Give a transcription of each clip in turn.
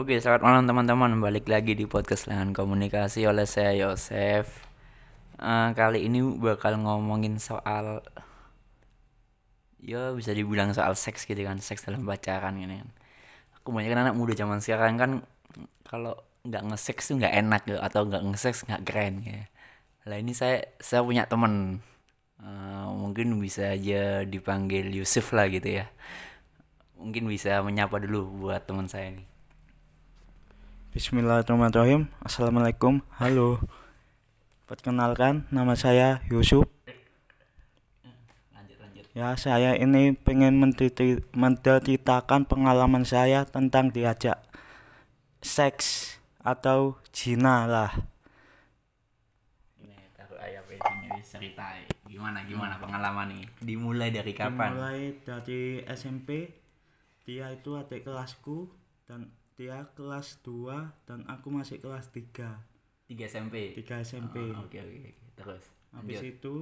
Oke, selamat malam teman-teman. Balik lagi di podcast Lahan Komunikasi oleh saya Yosef. Eh, kali ini bakal ngomongin soal ya bisa dibilang soal seks gitu kan, seks dalam pacaran gini kan. Kebanyakan anak muda zaman sekarang kan kalau nggak nge-seks tuh nggak enak gitu atau nggak nge-seks nggak keren ya. Lah ini saya saya punya temen Eh, mungkin bisa aja dipanggil Yusuf lah gitu ya. Mungkin bisa menyapa dulu buat teman saya nih. Bismillahirrahmanirrahim. Assalamualaikum. Halo. Perkenalkan nama saya Yusuf. Ya saya ini pengen mencerita- menceritakan pengalaman saya tentang diajak seks atau zina lah. Ini ini ceritain gimana gimana pengalaman nih dimulai dari kapan? Mulai dari SMP Dia itu adik kelasku Dan dia kelas 2 Dan aku masih kelas 3 tiga SMP 3 SMP Oh, oke oke oke. terus Habis lanjut itu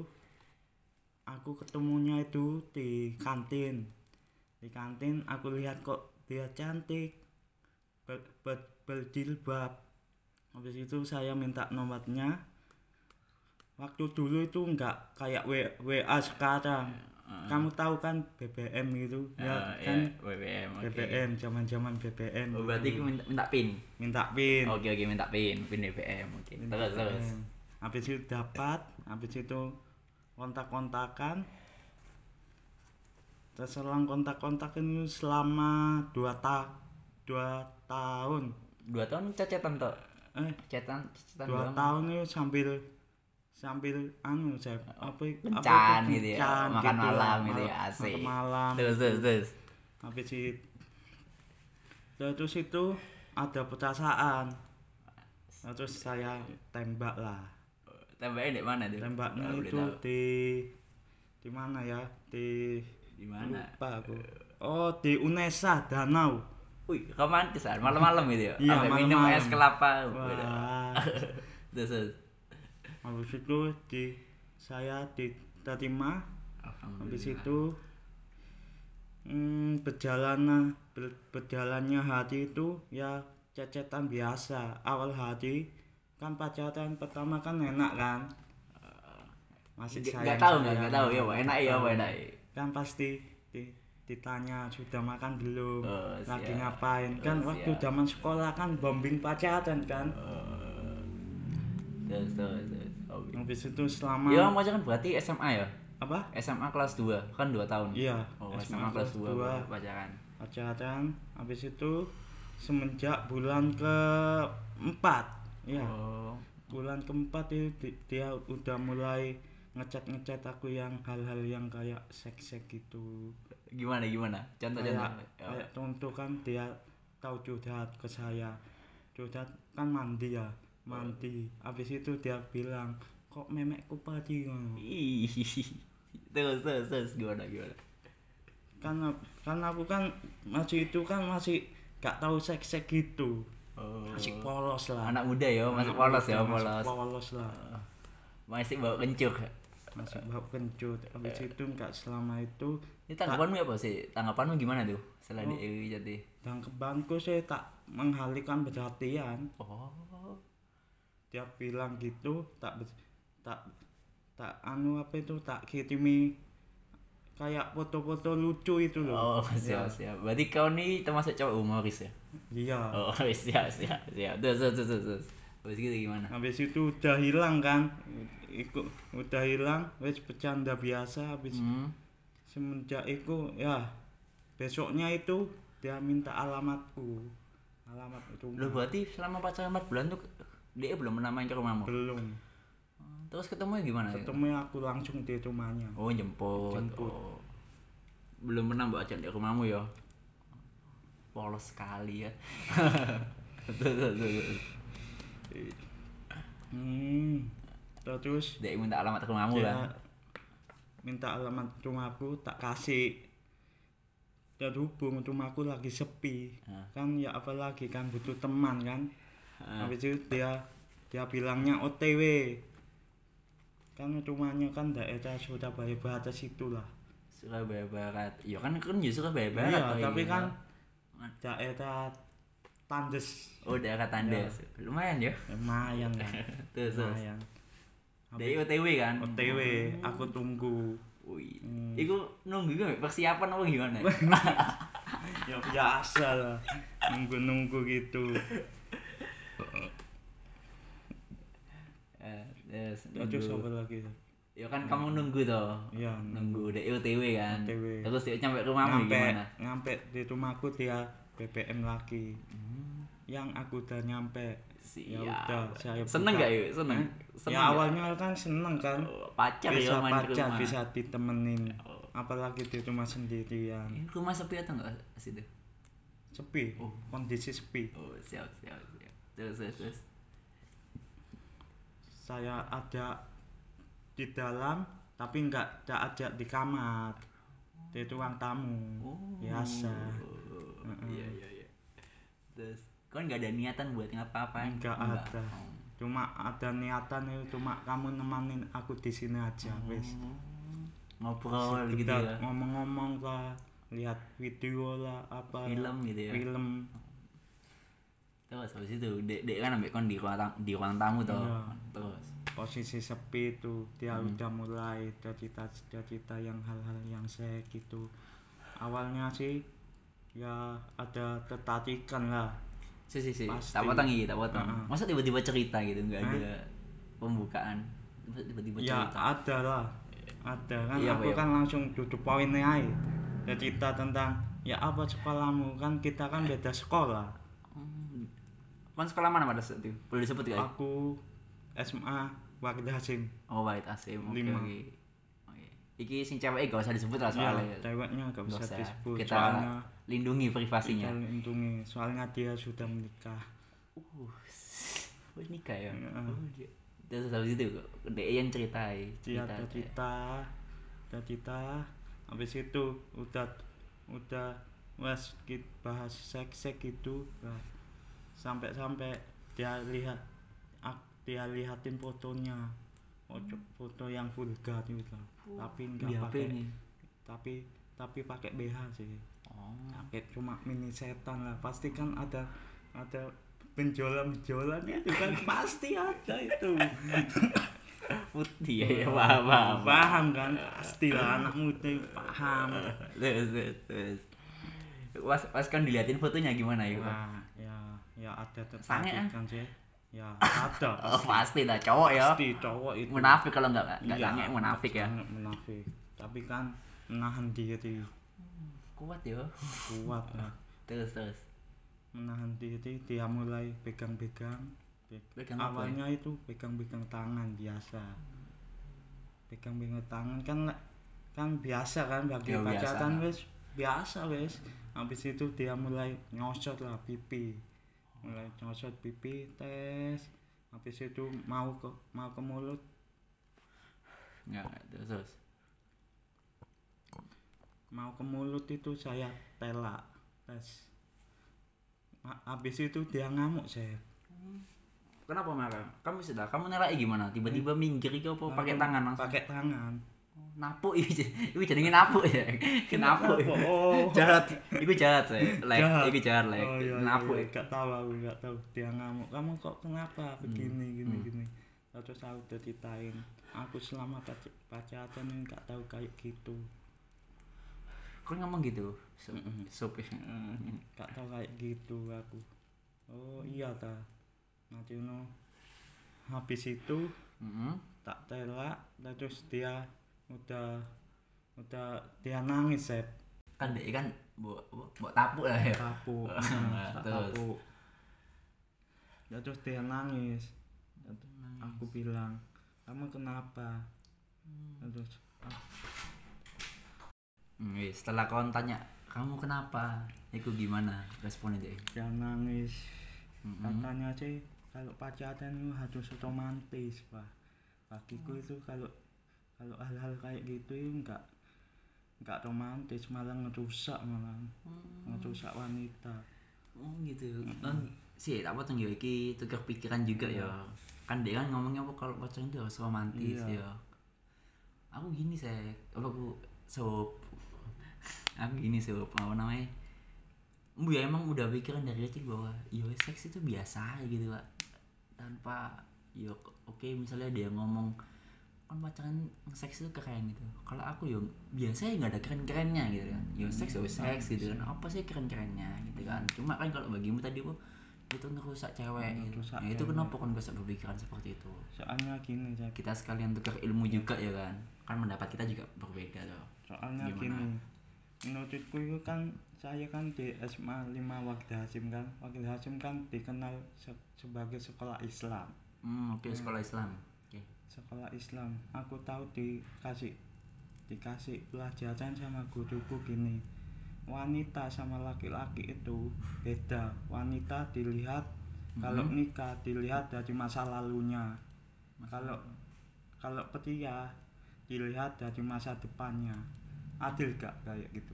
aku ketemunya itu di kantin. Di kantin aku lihat kok dia cantik. Ber, ber- berjilbab. Habis itu saya minta nomornya. Waktu dulu itu enggak kayak WA sekarang. Kamu tahu kan BBM gitu Eh, ya ya, kan BBM oke BBM zaman-zaman BBM. oh, berarti gitu. minta, minta pin minta pin. oke oke minta pin pin BBM oke terus terus BBM. Habis itu dapat, habis itu kontak-kontakan. Terselang kontak-kontak ini selama dua ta dua tahun. dua tahun cecetan tuh Eh, cetan cetan dua doang. tahun ini sambil sambil anu saya apa apa kencan itu, gitu ya makan gitu lah, malam gitu ya asik. makan malam. Terus terus terus. Habis itu terus itu ada perasaan terus saya tembak lah. Tembaknya di mana tuh tembaknya boleh itu tahu. di di mana ya? Di di mana? lupa aku. Oh di Unesa Danau. Wih, romantis kan? Malam-malam gitu ya? Iya, Sampai minum malam-malam. es kelapa. wah. Terus, terus. Habis itu di saya diterima habis itu hmm, berjalan ber, berjalannya hati itu ya cecetan biasa awal hati kan pacaran pertama kan enak kan masih sayang nggak tahu nggak nggak tahu ya. Pak. enak ya Pak enak kan pasti di- ditanya sudah makan belum Oh, lagi siap. ngapain kan Oh, waktu siap. zaman sekolah kan bombing pacaran kan terus terus terus oke habis itu selama ya kamu pacaran berarti SMA ya? Apa? SMA kelas 2 kan 2 tahun. Iya oh SMA SMA kelas 2 dua, pacaran. Pacaran habis itu semenjak bulan ke empat ya oh. Bulan keempat itu di- dia udah mulai ngecat ngecat aku yang hal-hal yang kayak seks seks gitu. Gimana gimana? Contoh contoh kayak Ya. kayak contoh kan dia tahu curhat ke saya. Curhat kan mandi ya mandi. Habis itu dia bilang kok memekku padi? ngono?" Terus terus terus gimana gimana? Kan kan aku kan masih itu kan masih gak tahu seks seks gitu. Oh. Masih polos lah. Anak muda ya masih Anak polos ya masih polos. polos lah. Masih bawa kencur. Masih bau kencut habis itu nggak selama itu ini tanggapanmu apa sih? Tanggapanmu gimana tuh? Setelah Oh. di EWI jadi kebanku saya tak mengalihkan perhatian oh dia bilang gitu tak tak tak anu apa itu tak kirimi kayak foto-foto lucu itu loh Oh, siap, siap. Berarti kau nih termasuk cowok humoris ya? iya Oh, siap, siap, siap. Terus, terus, terus, terus. Habis gitu gimana? habis itu udah hilang kan ikut udah hilang wes bercanda biasa habis Hmm. semenjak itu ya besoknya itu dia minta alamatku alamat itu Lo berarti selama pacaran 4 bulan tuh dia belum pernah main ke rumahmu? belum Terus ketemu gimana? ketemu aku langsung di rumahnya Oh, jemput. Jemput. Oh. Belum pernah mbak ajak di rumahmu ya? Polos sekali ya. Hmm terus Dia minta alamat ke rumahmu dia kan? minta alamat rumahku tak kasih dan hubung rumahku lagi sepi Hah. kan ya apalagi kan butuh teman kan Hah. habis itu dia dia bilangnya OTW kan rumahnya kan daerah Surabaya Barat situ lah Surabaya Barat. Ya kan kan ya Surabaya Barat. iya oh tapi iya. kan daerah tandes Oh daerah Tandes. Lumayan ya. lumayan lah Terus lumayan Dari OTW kan. OTW aku tunggu Wih. Hmm. Iku nunggu iku persiapan apa gimana? ya biasa lah nunggu nunggu gitu Eh, terus nunggu. apa lagi Ya kan kamu nunggu toh. ya Nunggu dari OTW kan. OTW. Terus dia nyampe rumahmu nyampe gimana? nyampe di rumahku dia BBM lagi yang aku udah nyampe ya udah saya Seneng buka. gak yuk? Seneng. Hah? Seneng ya awalnya kan seneng kan Oh, pacar bisa ya main ke pacar rumah. bisa ditemenin Oh. apalagi di rumah sendirian rumah sepi atau enggak situ? sepi Oh. kondisi sepi Oh, siap siap siap. Terus terus terus. saya ada di dalam tapi nggak ada di kamar di ruang tamu Oh. biasa Oh, Iya iya iya. Terus kan nggak ada niatan buat ngapa-ngapain? Nggak ada. Oh. cuma ada niatan itu cuma kamu nemanin aku di sini aja wes Ngobrol gitu Sekedar ya. ngomong-ngomong lah lihat video lah apa Film gitu ya. film Terus habis itu dek dek kan ambek kon di ruang tamu, di ruang tamu toh. Iya. Terus posisi sepi itu dia Hmm. udah mulai cerita cerita yang hal-hal yang saya gitu awalnya sih ya ada tertarikan lah si si si Pasti. tak potong iki tak potong. Heeh. Masa tiba-tiba cerita gitu nggak ada pembukaan. Tiba-tiba ya cerita. ada lah ada kan Iya, aku Pak, kan langsung duduk poinnya aja cerita tentang ya apa sekolahmu kan kita kan beda sekolah. Kon sekolah mana pada saat itu? Boleh disebut gak? ya? aku SMA Wakil Hasim Oh, Wahid Asim. Oke, Lima. oke. Oke. Iki sing cewek gak usah disebut lah ya soalnya. ceweknya gak bisa usah. disebut Kita soalnya lindungi privasinya. kita lindungi soalnya dia sudah menikah Uh, nikah ya. Iya. Oh, dia- Terus habis itu dia yang ceritai. dia cerita. cerita ada cerita habis itu udah udah wes kita bahas seks seks gitu nah, sampai sampai dia lihat dia lihatin fotonya foto, foto yang vulgar itu lah. tapi Di nggak HP pakai tapi tapi pakai BH sih Oh. pakai cuma mini setan lah pasti kan ada ada benjolan itu kan pasti ada itu Putih ya, ya paham, paham. paham kan pasti lah anak muda paham Terus, terus. Pas, pas kan diliatin fotonya gimana ya? Wah, ya ya ada Sange, tertarik kan sih. Ya ada. Oh, pasti lah cowok ya. pasti cowok itu. Munafik kalau nggak nggak Iya, sange munafik ya. munafik. Tapi kan menahan diri. Kuat ya. kuat lah. Terus terus. menahan diri dia mulai pegang-pegang. Pe- Pegang ya? awalnya itu pegang-pegang tangan biasa. Pegang-pegang tangan kan kan biasa kan bagi Ya, pacaran wes biasa wes habis itu dia mulai nyosot lah pipi mulai nyosot pipi tes habis itu mau ke mau ke mulut Nggak, terus terus. mau ke mulut itu saya telak tes Ha- habis itu dia ngamuk saya Kenapa marah? Kamu sudah, kamu nelai gimana? Tiba-tiba minggir itu apa pakai tangan langsung? pakai tangan Napu iku jenenge napu ya. Napu. oh Jahat. Iku jahat saya. Lek, iku jahat lek. Oh, iya, Napu. iya, gak tahu aku gak tahu dia ngamuk kamu kok kenapa begini gini Hmm. gini terus aku udah ditain aku selama pac- pacaran gak tahu kayak gitu Kau ngomong gitu. Sup. Sup. gak tahu kayak gitu aku oh iya ta nanti no habis itu Heeh. tak telak terus dia udah udah dia nangis Sep. Kan dek kan mbok mbok tapuk lah ya. tapu Nah, tak terus? tapu Ya, terus dia nangis aku bilang kamu kenapa terus ah, Hmm, wis, setelah kau tanya kamu kenapa? Iku gimana responnya deh? dia nangis Mm-mm. katanya sih kalau pacaran itu harus romantis pak bagiku itu kalau kalau hal-hal kayak gitu itu enggak enggak romantis malah ngerusak malah ngerusak wanita Oh gitu. Kan sih tak potong ya iki tukar pikiran juga ya. Kan dia kan ngomongnya apa kalau pacaran itu harus romantis Iya. ya. Aku gini saya, apa aku sob aku gini sob apa namanya? Bu ya emang udah pikiran dari kecil bahwa yo seks itu biasa gitu pak tanpa yo oke misalnya dia ngomong kan pacaran seks itu keren gitu. Kalau aku yo biasa ya nggak ada keren kerennya gitu kan. Yo seks yo seks gitu kan. Apa sih keren kerennya gitu kan. Cuma kan kalau bagimu tadi bu itu ngerusak cewek gitu. Ngerusak nah, itu kenapa kan bisa berpikiran seperti itu? Soalnya gini Jack. kita sekalian tukar ilmu juga ya kan. Kan pendapat kita juga berbeda loh soalnya Gimana? gini menurutku itu kan saya kan di SMA 5 Wakil Hasim kan. Wakil Hasim kan dikenal se- sebagai sekolah Islam. Hmm, oke sekolah Islam. oke sekolah Islam. Aku tahu dikasih dikasih pelajaran sama guruku gini. Wanita sama laki-laki itu beda. Wanita dilihat kalau nikah dilihat dari masa lalunya. Kalau kalau pria dilihat dari masa depannya. Adil gak kayak gitu?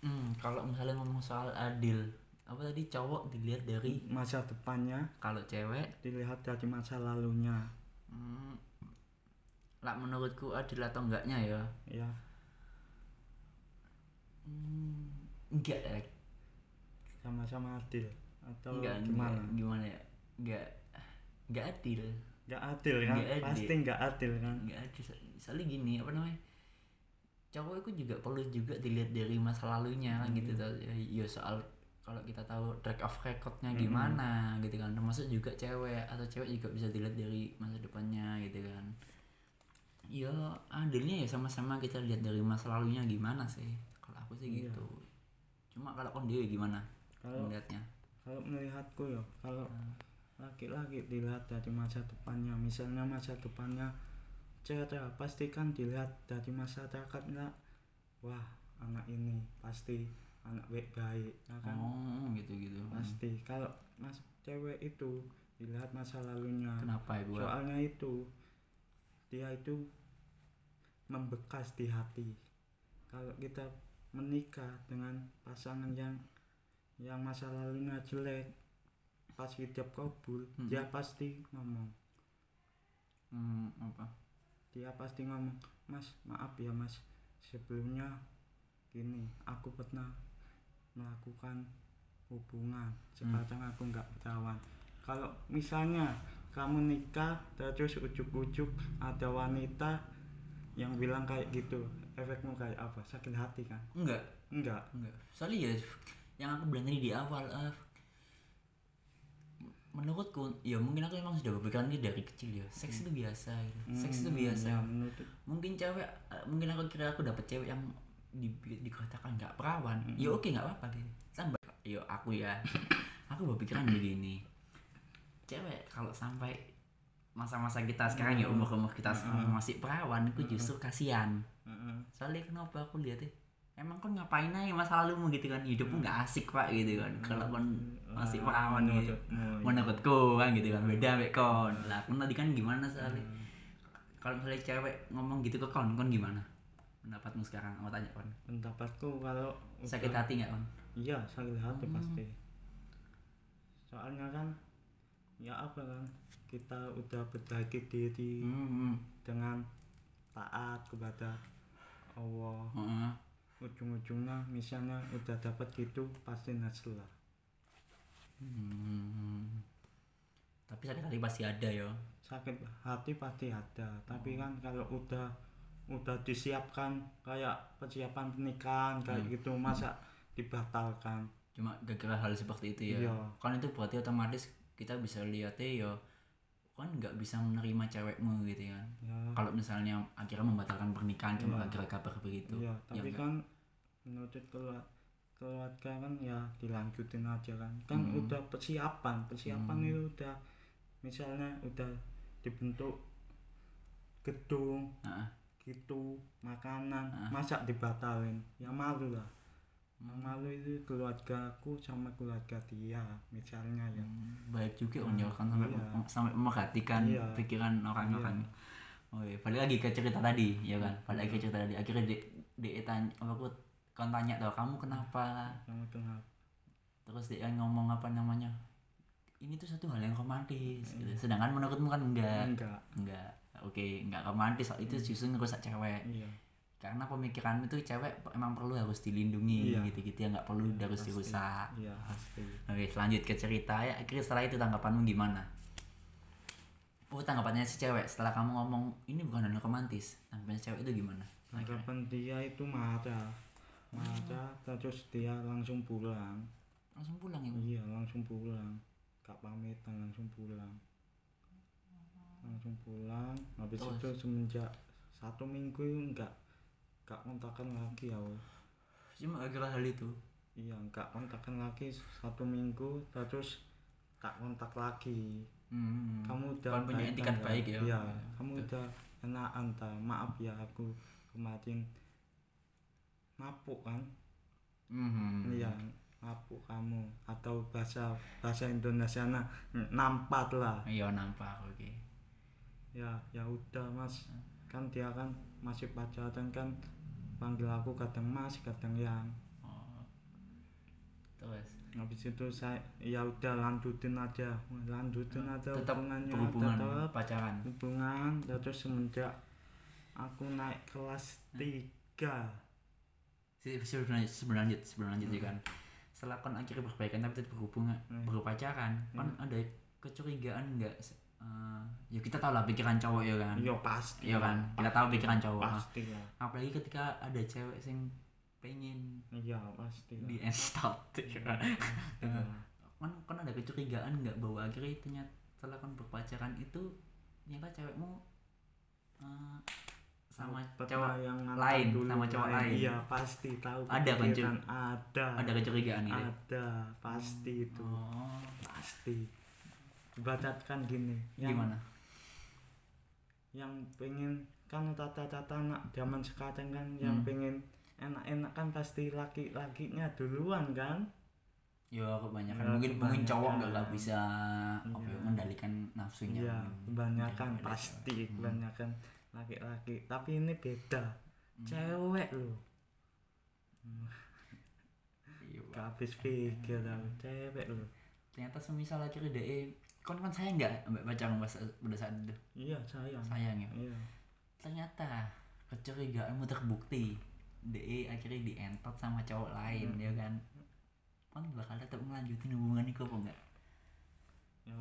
Hmm, kalau misalnya ngomong soal adil, apa tadi cowok dilihat dari masa depannya kalau cewek, dilihat dari masa lalunya hmm, lah menurutku adil atau enggaknya ya? ya Hmm, enggak ya, sama-sama adil atau enggak, gimana enggak, gimana ya? Enggak, enggak adil, nggak adil kan Nggak adil. pasti nggak adil kan enggak adil. So- Soalnya gini, apa namanya? Cowok itu juga perlu juga dilihat dari masa lalunya kan gitu tau. Ya, ya soal kalau kita tahu track of recordnya Hmm. gimana gitu kan. Termasuk juga cewek atau cewek juga bisa dilihat dari masa depannya gitu kan. Ya adilnya ya sama-sama kita lihat dari masa lalunya gimana sih. Kalau aku sih Iya. gitu. Cuma kalau kon dewe gimana kalau melihatnya? kalau melihatku ya kalau laki-laki dilihat dari masa depannya misalnya masa depannya cerah pasti kan dilihat dari masyarakat nggak wah anak ini pasti anak baik baik ya kan? Oh gitu gitu pasti. Kalau mas cewek itu dilihat masa lalunya. Kenapa gua soalnya itu dia itu membekas di hati. Kalau kita menikah dengan pasangan yang yang masa lalunya jelek pas hidup kabul Mm-mm. dia pasti ngomong. Hmm, apa? Dia pasti ngomong mas maaf ya mas. Sebelumnya gini aku pernah melakukan hubungan. Sekarang aku nggak berawan kalau misalnya kamu nikah terus ujuk-ujuk ada wanita yang bilang kayak gitu efekmu kayak apa? Sakit hati kan? Enggak. Enggak? Enggak. Soalnya ya yang aku bilang tadi di awal eh, menurutku ya mungkin aku emang sudah berpikiran ini dari kecil ya. Seks itu biasa gitu. seks itu Hmm, biasa. ya, mungkin cewek eh, mungkin aku kira aku dapet cewek yang di, dikatakan nggak perawan ya oke nggak apa-apa deh. Sampai yo aku ya aku berpikiran begini. Cewek kalau sampai masa-masa kita sekarang ya umur umur kita masih perawan itu justru kasihan. Heeh. soalnya kenapa aku lihat ya emang kan ngapain aja masa lalumu gitu kan? Hidupmu nggak asik pak gitu kan. Kalau kan masih perawan gitu. Iya. menurutku kan gitu kan beda mek kon. Lah kon tadi kan gimana soalnya? Kalau misalnya cewek ngomong gitu ke kon kon gimana pendapatmu sekarang? Aku tanya kon. Pendapatku kalau sakit udah- hati nggak kon? Iya sakit hati Hmm. pasti. Soalnya kan ya apa kan kita udah berbagi diri hmm, dengan taat kepada Allah. Heeh. ujung-ujungnya misalnya udah dapat gitu pasti nyesel lah. Hmm. tapi sakit hati pasti ada yo. Sakit hati pasti ada. Tapi kan kalau udah udah disiapkan kayak persiapan pernikahan kayak gitu masa dibatalkan. Cuma gara-gara hal seperti itu ya. Iya. kan itu berarti otomatis kita bisa lihatnya ya kan nggak bisa menerima cewekmu gitu kan ya. Kalau misalnya akhirnya membatalkan pernikahan cuma gara kabar begitu. Iya ya tapi nggak? kan menurut keluarga keluarga kan ya dilanjutin aja kan. Kan Hmm. udah persiapan persiapan itu udah misalnya udah dibentuk gedung Heeh. Gitu makanan. Ah. masa dibatalin. Ya malu lah. Yang malu itu keluargaku sama keluarga dia misalnya ya. Hmm, baik juga on ya kan sampai Iya. sampai memperhatikan Iya. pikiran orang-orang. Oh iya balik lagi ke cerita tadi ya kan? Balik lagi ke cerita tadi. Akhirnya di di tanya aku kan tanya tuh kamu kenapa? Sama kenapa? Terus dia ngomong apa namanya? Ini tuh satu hal yang romantis Iya. gitu. sedangkan menurutmu kan enggak. Enggak. Enggak oke enggak romantis itu justru ngerusak cewek. Iya. Karena pemikiran itu cewek emang perlu harus dilindungi Iya. gitu-gitu ya nggak perlu harus Pasti. dirusak. Iya pasti. Oke lanjut ke cerita ya. Akhirnya setelah itu tanggapanmu gimana? Oh tanggapannya si cewek setelah kamu ngomong ini bukan hanya romantis tanggapannya cewek itu gimana? Tanggapan dia itu marah marah terus dia langsung pulang. Langsung pulang ya? Iya langsung pulang. Gak pamitan langsung pulang langsung pulang. Habis Terus? itu semenjak satu minggu enggak enggak kontakan lagi ya cuma akhirnya hal itu? Iya enggak kontakan lagi satu minggu terus tak kontak lagi. Hmm. kamu udah Kan punya baik etikat kan, baik ya? Iya kamu udah enakan ta? Maaf ya aku kemarin mabuk kan? Mhm. iya mabuk kamu. Atau bahasa bahasa Indonesia nah nampak lah. Iya nampak oke ya ya udah mas. Kan dia kan masih pacaran kan panggil aku kadang mas kadang yang. Oh. terus? Habis itu saya ya udah lanjutin aja. Lanjutin aja tetap hubungannya berhubungan tetap pacaran. hubungan. Terus semenjak aku naik kelas 3 Si- sebelum lanjut sebelum lanjut sebelum lanjut ya kan. Setelah kon akhirnya berbaikan tapi tetap berhubungan Hmm. berpacaran kan ada kecurigaan nggak Eh, ya kita tahu lah pikiran cowok ya kan. Iya pasti iya kan? Kita tahu pikiran cowok. Pasti lah. Apalagi ketika ada cewek yang pengen iya pasti di instal ya kan? Kan kan ada kecurigaan nggak bahwa akhirnya ternyata setelah kan berpacaran itu ternyata cewekmu eh, sama cowok yang lain, dulu. sama cowok lain. iya pasti tahu Ada kan, ada. Ada kecurigaan ini ada pasti itu. Oh. Pasti dibacakan gini yang gimana yang pengen kan tata-tata anak zaman sekarang kan yang Hmm. pengen enak-enak kan pasti laki-lakinya duluan kan ya kebanyakan Ya, mungkin mungkin cowok nggak kebanyakan. nggak bisa apa ya, Iya. mengendalikan nafsunya mungkin. kebanyakan Iya, pasti. Hmm. kebanyakan laki-laki tapi ini beda Hmm. cewek loh Iya, gak habis pikir aku cewek loh ternyata semisal akhirnya deh kon kan sayang nggak mbak pacaran pada saat pada saat itu? Iya sayang. Sayang ya? Iya. Ternyata kecurigaanmu terbukti. DE akhirnya dientot sama cowok lain Hmm. ya kan? Kon bakal tetap melanjutin hubungan itu apa enggak ya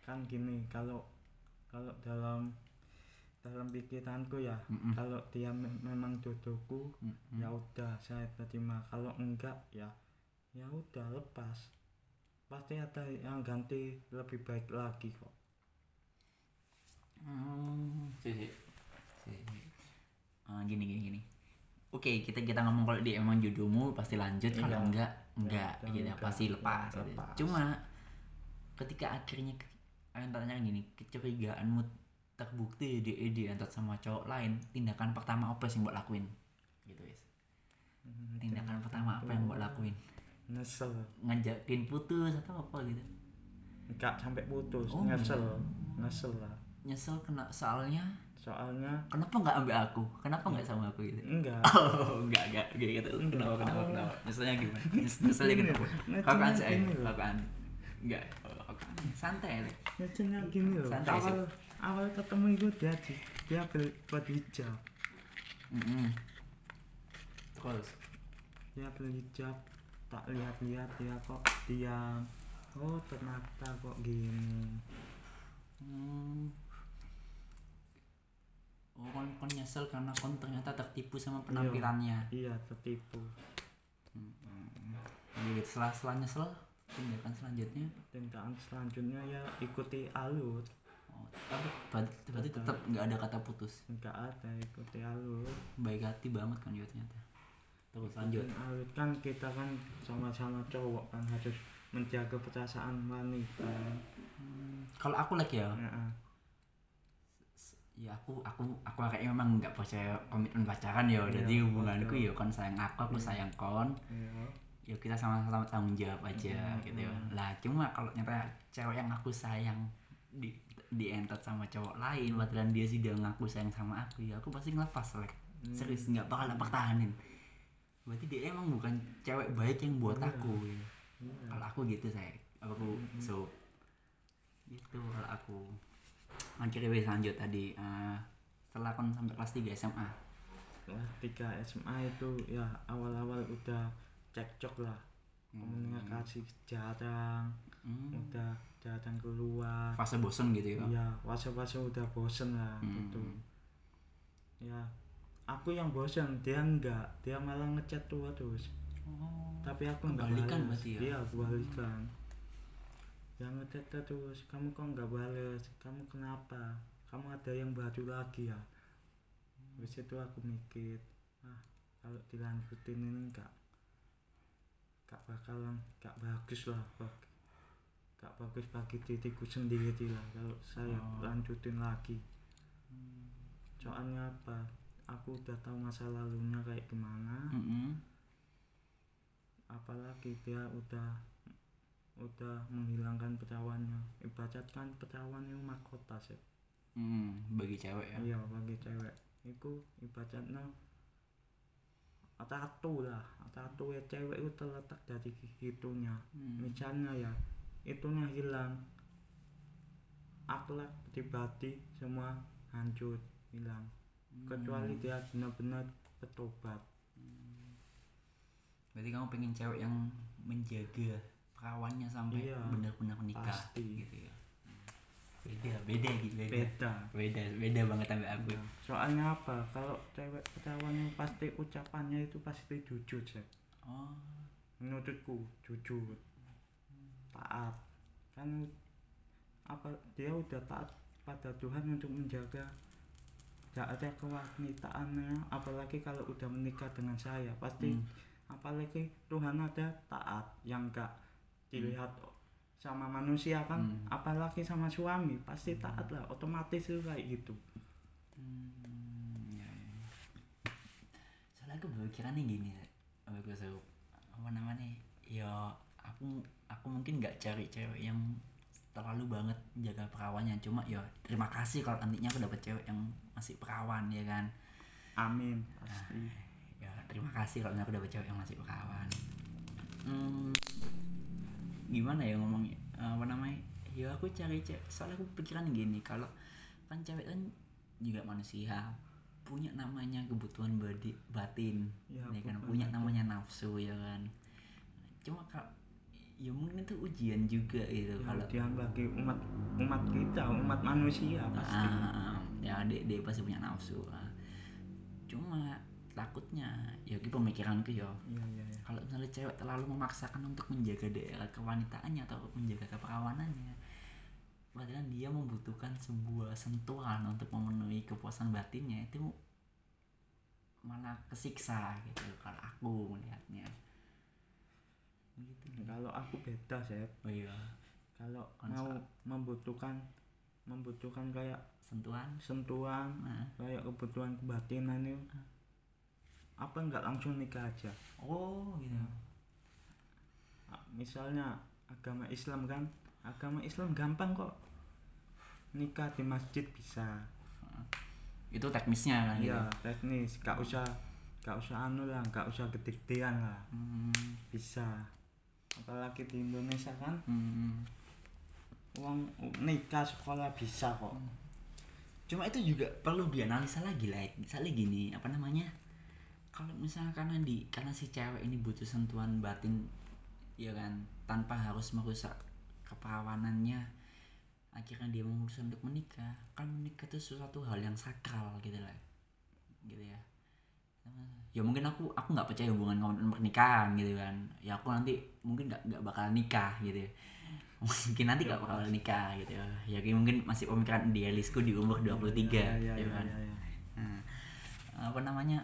kan gini kalau kalau dalam dalam pikiranku ya Mm-mm. kalau dia me- memang jodohku Mm-mm. ya udah saya terima. Kalau enggak ya ya udah lepas pasti ada yang ganti lebih baik lagi kok Hmm, sih, sih. Ah, gini gini gini. Oke, kita kita ngomong kalau dia emang jodohmu pasti lanjut, kalau Iya. enggak enggak Ya, gitu enggak. pasti lepas. Gitu. lepas. Cuma ketika akhirnya yang tanya gini, kecurigaanmu terbukti dia dia entot sama cowok lain, tindakan pertama apa sih yang buat lakuin? Gitu, guys. Hmm, Tindakan pertama apa yang buat lakuin? Nyesel Ngajakin putus atau apa gitu? enggak sampai putus Oh, nyesel nyesel lah Nyesel kena soalnya soalnya kenapa nggak ambil aku? Kenapa nggak sama aku gitu? enggak Oh, enggak, enggak, gitu. Kenapa, kenapa, Oh. kenapa? Nyeselnya gimana? Nyes- Nyeselnya kenapa? Kapan sih? Kapan? Enggak. Oh? Santai deh. nyeselnya gini loh Santai sih. awal awal ketemu itu dia di- dia ber- berhijab Mm-mm. Terus? dia berhijab tak lihat-lihat dia kok diam oh ternyata kok gini Hmm. Oh, kon, kon nyesel karena kon ternyata tertipu sama penampilannya. iya tertipu Jadi setelah, setelah nyesel, tindakan selanjutnya, tindakan selanjutnya ya ikuti alur oh, tapi berarti, berarti tetap nggak ada kata putus. enggak ada ikuti alur Baik hati banget kan juga ternyata. Terus lanjut. Kan kita kan sama-sama cowok kan harus menjaga perasaan wanita Hmm, Kalau aku lagi ya, Heeh. ya aku aku aku kayaknya memang nggak percaya komitmen pacaran ya Iya, jadi hubunganku ya kon sayang aku aku Iya. sayang kon Iya. ya kita sama-sama tanggung jawab aja Hmm, gitu ya lah cuma kalau nyata cewek yang aku sayang di dientot sama cowok lain padahal dia sih udah ngaku sayang sama aku ya aku pasti ngelepas like Hmm. serius nggak bakal tak pertahanin berarti dia emang bukan cewek baik yang buat Iya. aku ya. Kalau aku gitu saya aku Hmm. so gitu kalau aku akhirnya wes lanjut tadi eh, setelah kon sampai kelas 3 SMA kelas 3 SMA itu ya awal-awal udah cekcok lah komunikasi jarang Hmm. udah jarang keluar fase bosen gitu ya iya fase-fase udah bosen lah Hmm. gitu ya aku yang bosen dia enggak. Dia malah ngechat tua terus oh. tapi aku enggak Kebalikan balas berarti ya? iya kebalikan yang ngechat terus kamu kok enggak balas kamu kenapa? Kamu ada yang baru lagi ya? Habis itu aku mikir. Ah kalau dilanjutin ini enggak enggak bakalan enggak bagus lah enggak bagus bagi diriku sendiri lah kalau saya Oh. lanjutin lagi. Soalnya apa aku udah tahu masa lalunya kayak gimana. Mm-mm. apalagi dia udah udah menghilangkan perawannya ibarat kan perawan itu mahkota sih Hmm, bagi cewek ya? Iya bagi cewek. Itu ibaratnya tato lah. Tato ya cewek itu terletak dari gitunya Hmm. misalnya ya itunya hilang. Akhlak pribadi semua hancur hilang Hmm. kecuali dia benar-benar bertobat berarti kamu pengen cewek yang menjaga perawannya sampai Iya. benar-benar nikah Pasti. gitu ya? Beda beda gitu beda beda. Beda beda banget sampai aku. Ya, soalnya apa? Kalau cewek perawannya pasti ucapannya itu pasti jujur sih oh. Menurutku jujur. Taat. Kan apa dia udah taat pada Tuhan untuk menjaga gak ada kewanitaannya apalagi kalau udah menikah dengan saya pasti Hmm. apalagi Tuhan ada taat yang gak dilihat sama manusia kan Hmm. apalagi sama suami pasti taat lah otomatis itu kayak gitu Hmm, ya, ya. Soalnya aku berpikirannya gini, aku tahu apa namanya? Ya aku aku mungkin nggak cari cewek yang terlalu banget jaga perawannya. Cuma ya terima kasih kalau nantinya aku dapet cewek yang masih perawan ya kan. amin pasti Ya terima kasih kalau aku dapet cewek yang masih perawan. Hmm, gimana ya ngomongnya? Apa namanya? Ya aku cari cewek. Soalnya aku pikiran gini kalau kan cewek kan juga manusia punya namanya kebutuhan badi, batin Ya, ya, kan punya namanya nafsu ya kan cuma kak ya mungkin itu ujian juga gitu ya, kalau dia bagi umat umat kita umat manusia pasti Ah, ya dia, dia pasti punya nafsu ah. cuma takutnya ya ini pemikiranku ya iya iya iya. kalau misalnya cewek terlalu memaksakan untuk menjaga daerah kewanitaannya atau menjaga keperawanannya kan dia membutuhkan sebuah sentuhan untuk memenuhi kepuasan batinnya itu malah kesiksa gitu kalau aku melihatnya gitu. Kalau aku beda sih oh iya. Kalau Konsep. mau membutuhkan membutuhkan kayak sentuhan. sentuhan nah. kayak kebutuhan kebatinan itu apa nggak langsung nikah aja? Oh gitu. Ah, misalnya agama Islam kan agama Islam gampang kok. Nikah di masjid bisa. Itu teknisnya kan gitu. Iya teknis. Gak usah gak usah anu lah gak usah gede-gedean lah. Hmm, bisa apalagi di Indonesia kan hmm. uang nikah sekolah bisa kok. Cuma itu juga perlu dianalisa lagi lah misalnya gini apa namanya? Kalau misalnya karena di karena si cewek ini butuh sentuhan batin ya kan tanpa harus merusak keperawanannya akhirnya dia memutuskan untuk menikah. Kan menikah itu sesuatu hal yang sakral gitu lah gitu ya ya mungkin aku aku nggak percaya hubungan komitmen pernikahan gitu kan ya aku nanti mungkin nggak nggak bakal nikah gitu ya. mungkin nanti nggak bakal nikah gitu ya ya mungkin masih pemikiran idealisku di umur 23 ya, ya, ya ya, kan ya, ya. Nah, apa namanya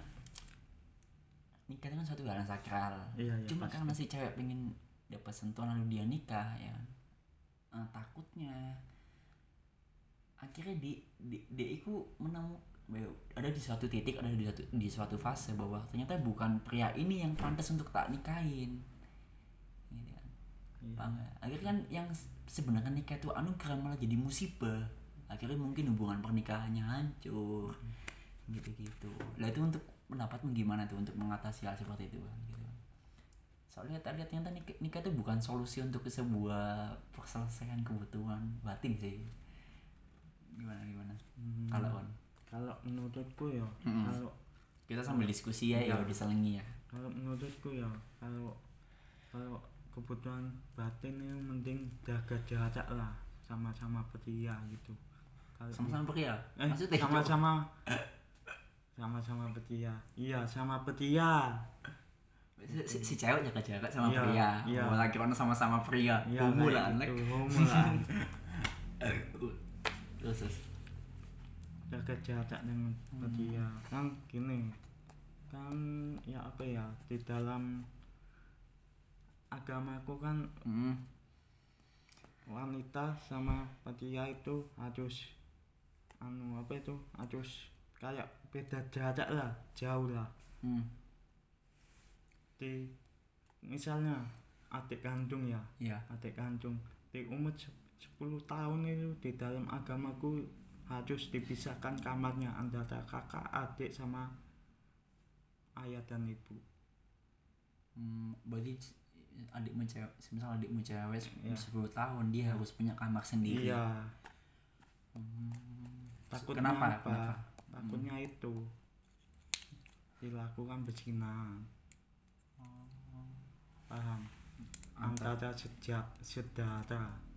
nikah itu kan suatu hal yang sakral Iya, iya, cuma pasti. karena si cewek pengen dapat sentuhan lalu dia nikah ya kan. Eh, takutnya akhirnya di di dia itu menemu ada di suatu titik ada di suatu di suatu fase bahwa ternyata bukan pria ini yang pantas untuk tak nikahin. Gitu kan. Iya. Paham akhirnya kan yang sebenarnya nikah itu anugerah malah jadi musibah. Akhirnya mungkin hubungan pernikahannya hancur. Gitu-gitu. Lah itu untuk pendapatmu gimana tuh untuk mengatasi hal seperti itu kan gitu. Soalnya tadi ternyata nikah, nikah itu bukan solusi untuk sebuah perselesaian kebutuhan batin sih. Gimana gimana? Hmm. kalau on kalau menurutku ya Mm-mm. kalau kita sambil diskusi ya ya diselingi ya. Kalau menurutku ya kalau kalau kebutuhan batin itu mending jaga jarak lah sama-sama pria gitu. Kalau sama-sama pria? Eh, maksudnya sama-sama sama-sama pria. Iya sama pria. Si, si, cewek jaga jarak sama Iya, pria. iya. oh, laki orang sama-sama pria. Iya humulan kayak like gitu, humulan terus terus jaga jarak dengan pria kan gini kan ya apa ya di dalam agamaku kan Mm. wanita sama pria itu harus anu apa itu harus kayak beda jarak lah jauh lah Mm. di misalnya adik kandung ya Iya. adik kandung di umur se- 10 tahun itu di dalam agamaku harus dipisahkan kamarnya antara kakak adik sama ayah dan ibu Hmm, berarti c- adikmu cewek, misal adikmu cewek Iya. 10 tahun dia harus punya kamar sendiri. iya Hmm. takutnya Kenapa? apa Kenapa? takutnya itu dilakukan berzina paham antara sejak saudara Aku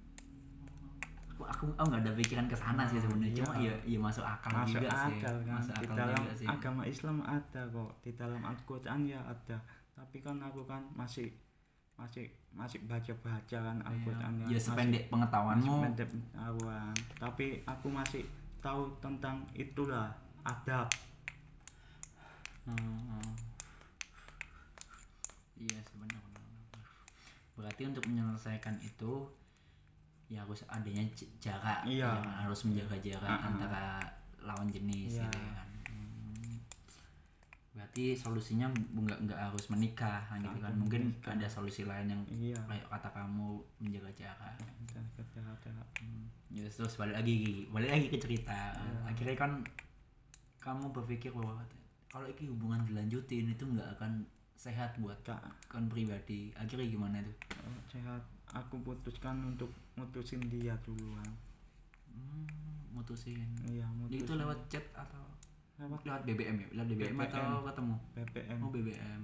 aku aku nggak ada pikiran ke sana sih sebenarnya. Iya. Cuma ya ya masuk akal masuk juga sih. akal kan Masuk di akal dalam juga sih. agama Islam ada kok di dalam Al-Quran ya ada tapi kan aku kan masih masih masih baca baca kan Al-Quran Ya, ya, ya sependek pengetahuanmu. masih pendek pengetahuan tapi aku masih tahu tentang itulah adab Hmm. Iya sebenarnya. Berarti untuk menyelesaikan itu ya harus adanya jarak, Iya. Ya, harus menjaga jarak Ah, ah. antara lawan jenis Iya. gitu ya kan. Hmm. Berarti solusinya nggak nggak harus menikah kan gitu kan. Mungkin menikah. ada solusi lain yang iya kayak kata kamu menjaga jarak. jaga jarak Ya, terus balik lagi balik lagi ke cerita Iya. akhirnya kan kamu berpikir bahwa kalau ini hubungan dilanjutin itu nggak akan sehat buat kak. kan pribadi. Akhirnya gimana tuh? Oh, sehat. Aku putuskan untuk mutusin dia duluan. Hmm, mutusin. Iya mutusin. itu lewat chat atau lewat lewat BBM ya? Lewat BBM, atau ketemu? BBM oh BBM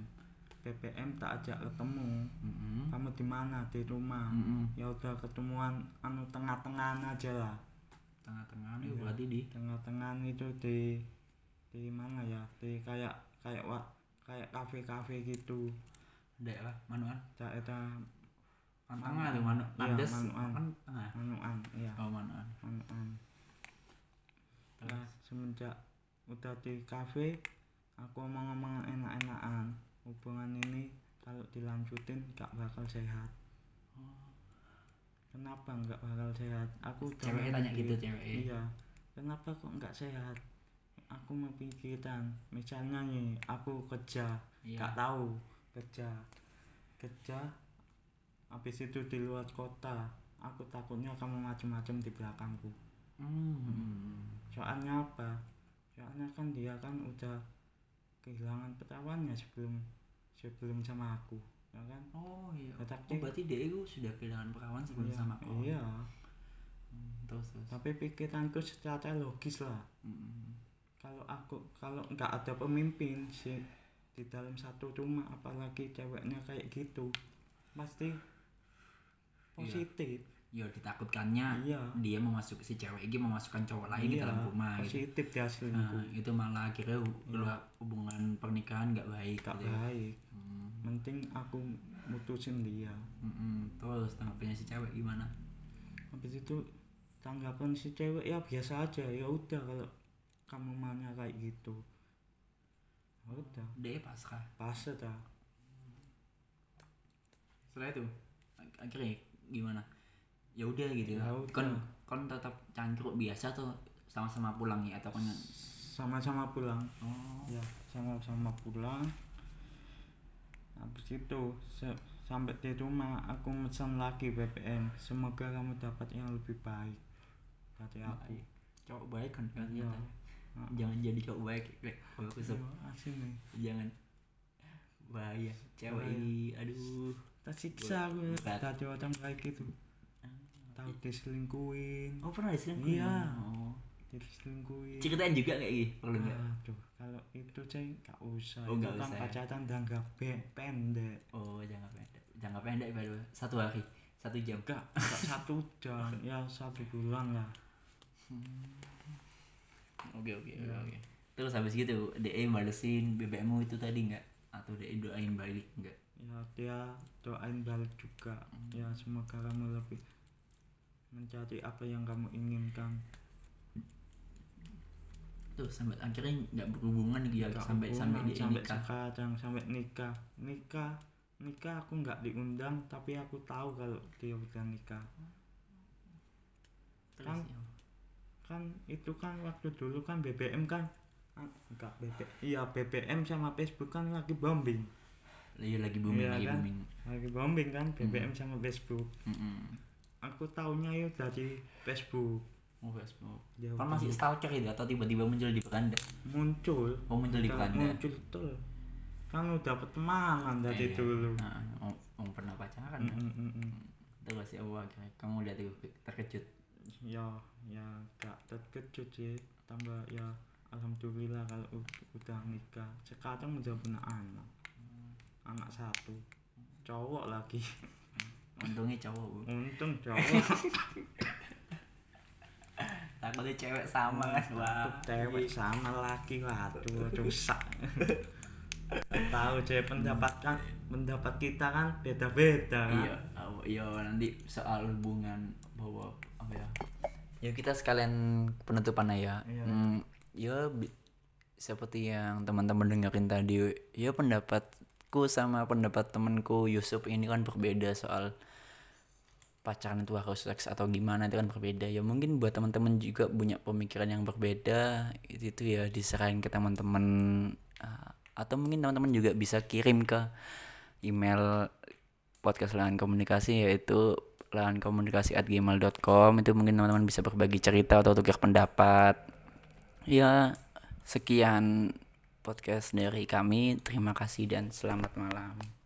BBM tak ajak ketemu. Mm-mm. kamu di mana? Di rumah. Mm-mm. ya udah ketemuan anu tengah-tengahan aja lah. Tengah-tengah nih Iya. berarti di? Tengah-tengahan itu di di mana ya? Di kayak kayak wa, kayak kafe-kafe gitu. Daerah manuan. Daerah kan tengah tuh manu Iya, Andes Manuan. kan tengah manuan iya. Oh manuan. Manuan. Terus? Nah, semenjak udah di kafe aku ngomong-ngomong enak-enakan. Hubungan ini kalau dilanjutin gak bakal sehat. Kenapa nggak bakal sehat? Aku ceweknya tanya gitu ceweknya. Iya. Kenapa kok nggak sehat aku memikirkan misalnya nih aku kerja iya nggak tahu kerja kerja habis itu di luar kota aku takutnya kamu macam-macam di belakangku Hmm. soalnya apa soalnya kan dia kan udah kehilangan perawannya sebelum sebelum sama aku ya kan Oh iya. Ya, Oh, tapi- berarti dia itu sudah kehilangan perawan sebelum iya, sama kau. iya Hmm, terus terus. tapi pikiranku secara logis lah Hmm. Kalau aku kalau nggak ada pemimpin sih di dalam satu rumah apalagi ceweknya kayak gitu pasti positif Ya ditakutkannya iya dia memasuk si cewek ini memasukkan cowok lain Iya, dalam rumah gitu. positif dia Nah, selingkuh itu malah akhirnya Iya. hubungan pernikahan nggak baik gak gitu ya. baik Hmm. penting aku mutusin dia Mm-mm. Terus tanggapannya si cewek gimana? habis itu tanggapan si cewek ya biasa aja ya udah kalau kamu maunya kayak gitu Ya udah Dia pasrah. pas dah Setelah itu ak- akhirnya gimana? Ya udah gitu. Ya udah. Kon kon tetap cangkruk biasa tuh sama-sama pulang ya atau kon sama-sama pulang Oh. ya sama-sama pulang habis itu sampai di rumah aku pesan lagi BBM semoga kamu dapat yang lebih baik dari aku. Cowok baik kan kan katanya. Jangan jadi cowok baik. Kalau aku jangan. Bahaya. Cewek ini aduh. Tersiksa aku Berat. dari orang baik itu tahu diselingkuhin. Oh pernah diselingkuhin? Iya. oh. Diselingkuhi ceritain juga kayak gitu perlu nggak aduh kalau itu ceng gak usah. Oh, itu kan ya? pacaran jangka pe- pendek. Oh jangan pendek. Jangan pendek baru satu hari. Satu jam. Gak, satu jam. Ya satu bulan lah oke oke Iya. oke. Terus habis gitu DE balesin BBM itu tadi nggak? Atau DE doain balik nggak? Ya dia doain balik juga. Ya semoga kamu lebih mencari apa yang kamu inginkan. Tuh sampai akhirnya nggak berhubungan gitu ya sampai sampai DE sampai nikah. sekarang sampai nikah. Nikah nikah aku nggak diundang tapi aku tahu kalau dia udah nikah. Terus kan- ya. Kan itu kan waktu dulu kan BBM kan. Ah, enggak BB iya BBM sama Facebook kan lagi bombing. Iya lagi booming Iya lagi kan? lagi bombing kan BBM sama Facebook. Mm-mm. aku taunya ya dari Facebook. Oh Facebook. Dia kan masih stalker itu atau tiba-tiba muncul di beranda muncul. Oh muncul di beranda muncul tuh kan udah pertemanan dari Iya. dulu. Nah, oh, oh, pernah pacaran Mm, ya? mm, mm, mm. terus ya akhirnya kamu tuh terkejut. Ya ya gak terkejut sih. Tambah ya alhamdulillah kalau udah nikah. Sekarang udah punya anak. Anak satu. Cowok lagi. Untungnya cowok bu. Untung cowok. Takutnya cewek sama kan wah cewek sama laki. Waduh rusak. Tahu cewek pendapat kan pendapat kita kan beda beda kan. Iya oh, iya nanti soal hubungan ya kita sekalian penutupan aja Iya. Hmm, ya seperti yang teman-teman dengerin tadi ya pendapatku sama pendapat temanku Yusuf ini kan berbeda soal pacaran itu harus seks atau gimana itu kan berbeda ya mungkin buat teman-teman juga punya pemikiran yang berbeda itu, itu ya diserahin ke teman-teman Ah, atau mungkin teman-teman juga bisa kirim ke email podcast lahan komunikasi yaitu lahan komunikasi at gmail.com itu mungkin teman-teman bisa berbagi cerita atau tukar pendapat. Ya sekian podcast dari kami. Terima kasih dan selamat malam